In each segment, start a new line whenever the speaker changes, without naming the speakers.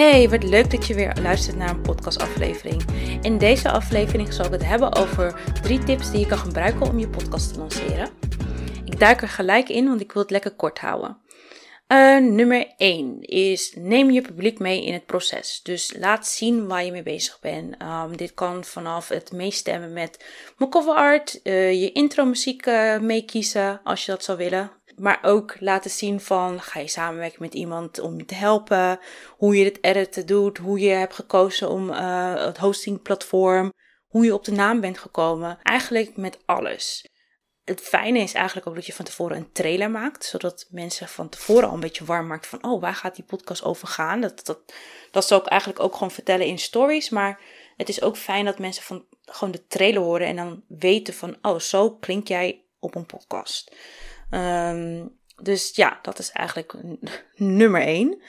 Hey, wat leuk dat je weer luistert naar een podcastaflevering. In deze aflevering zal ik het hebben over drie tips die je kan gebruiken om je podcast te lanceren. Ik duik er gelijk in, want ik wil het lekker kort houden. Uh, nummer 1 is neem je publiek mee in het proces. Dus laat zien waar je mee bezig bent. Um, dit kan vanaf het meestemmen met mijn cover art, uh, je intro muziek uh, meekiezen als je dat zou willen. Maar ook laten zien van ga je samenwerken met iemand om je te helpen. Hoe je het editen doet. Hoe je hebt gekozen om uh, het hostingplatform. Hoe je op de naam bent gekomen. Eigenlijk met alles. Het fijne is eigenlijk ook dat je van tevoren een trailer maakt. Zodat mensen van tevoren al een beetje warm maakt van oh waar gaat die podcast over gaan. Dat, dat, dat zou ik eigenlijk ook gewoon vertellen in stories. Maar het is ook fijn dat mensen van gewoon de trailer horen. En dan weten van oh zo klink jij op een podcast. Um, dus ja, dat is eigenlijk nummer één.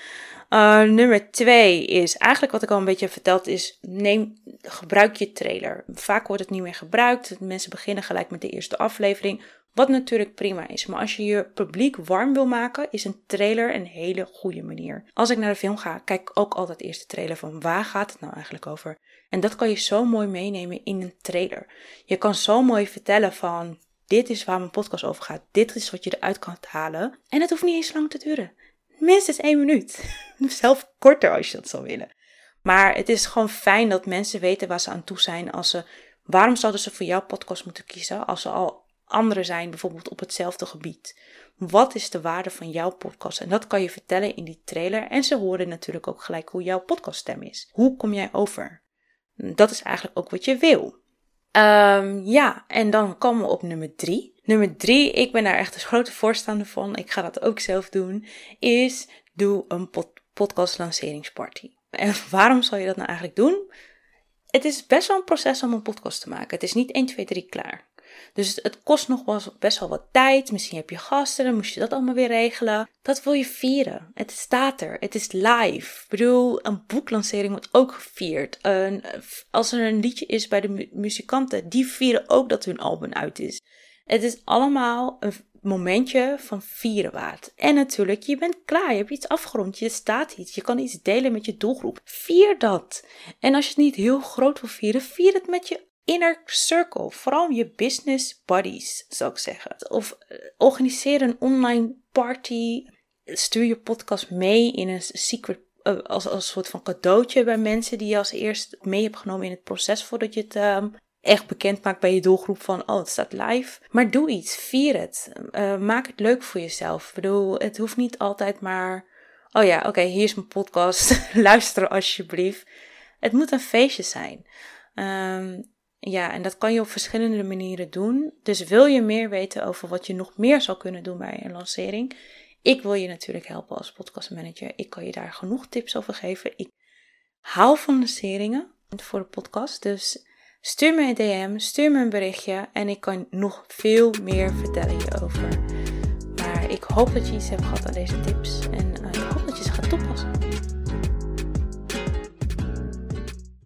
Uh, nummer twee is eigenlijk wat ik al een beetje verteld, is neem, gebruik je trailer. Vaak wordt het niet meer gebruikt. Mensen beginnen gelijk met de eerste aflevering. Wat natuurlijk prima is. Maar als je je publiek warm wil maken, is een trailer een hele goede manier. Als ik naar de film ga, kijk ik ook altijd eerst de trailer van waar gaat het nou eigenlijk over. En dat kan je zo mooi meenemen in een trailer. Je kan zo mooi vertellen van dit is waar mijn podcast over gaat. Dit is wat je eruit kan halen. En het hoeft niet eens lang te duren. Minstens één minuut. Zelf korter als je dat zou willen. Maar het is gewoon fijn dat mensen weten waar ze aan toe zijn. Als ze, waarom zouden ze voor jouw podcast moeten kiezen als ze al anderen zijn, bijvoorbeeld op hetzelfde gebied? Wat is de waarde van jouw podcast? En dat kan je vertellen in die trailer. En ze horen natuurlijk ook gelijk hoe jouw podcaststem is. Hoe kom jij over? Dat is eigenlijk ook wat je wil. Um, ja, en dan komen we op nummer drie. Nummer drie, ik ben daar echt een grote voorstander van. Ik ga dat ook zelf doen. Is doe een podcast lanceringsparty. En waarom zou je dat nou eigenlijk doen? Het is best wel een proces om een podcast te maken. Het is niet 1, 2, 3 klaar. Dus het kost nog wel best wel wat tijd. Misschien heb je gasten, dan moest je dat allemaal weer regelen. Dat wil je vieren. Het staat er. Het is live. Ik bedoel, een boeklancering wordt ook gevierd. als er een liedje is bij de muzikanten, die vieren ook dat hun album uit is. Het is allemaal een momentje van vieren waard. En natuurlijk, je bent klaar. Je hebt iets afgerond. Je staat iets. Je kan iets delen met je doelgroep. Vier dat. En als je het niet heel groot wil vieren, vier het met je inner circle. Vooral je business buddies, zou ik zeggen. Of uh, organiseer een online party. Stuur je podcast mee in een secret uh, als, als een soort van cadeautje bij mensen die je als eerst mee hebt genomen in het proces voordat je het um, echt bekend maakt bij je doelgroep van oh het staat live. Maar doe iets, vier het. Uh, maak het leuk voor jezelf. Ik bedoel, het hoeft niet altijd maar oh ja, oké, hier is mijn podcast. Luister alsjeblieft. Het moet een feestje zijn. Um, ja, en dat kan je op verschillende manieren doen. Dus wil je meer weten over wat je nog meer zou kunnen doen bij een lancering? Ik wil je natuurlijk helpen als podcastmanager. Ik kan je daar genoeg tips over geven. Ik hou van lanceringen voor de podcast. Dus stuur me een DM, stuur me een berichtje en ik kan nog veel meer vertellen hierover. Maar ik hoop dat je iets hebt gehad aan deze tips en uh, ik hoop dat je ze gaat toepassen.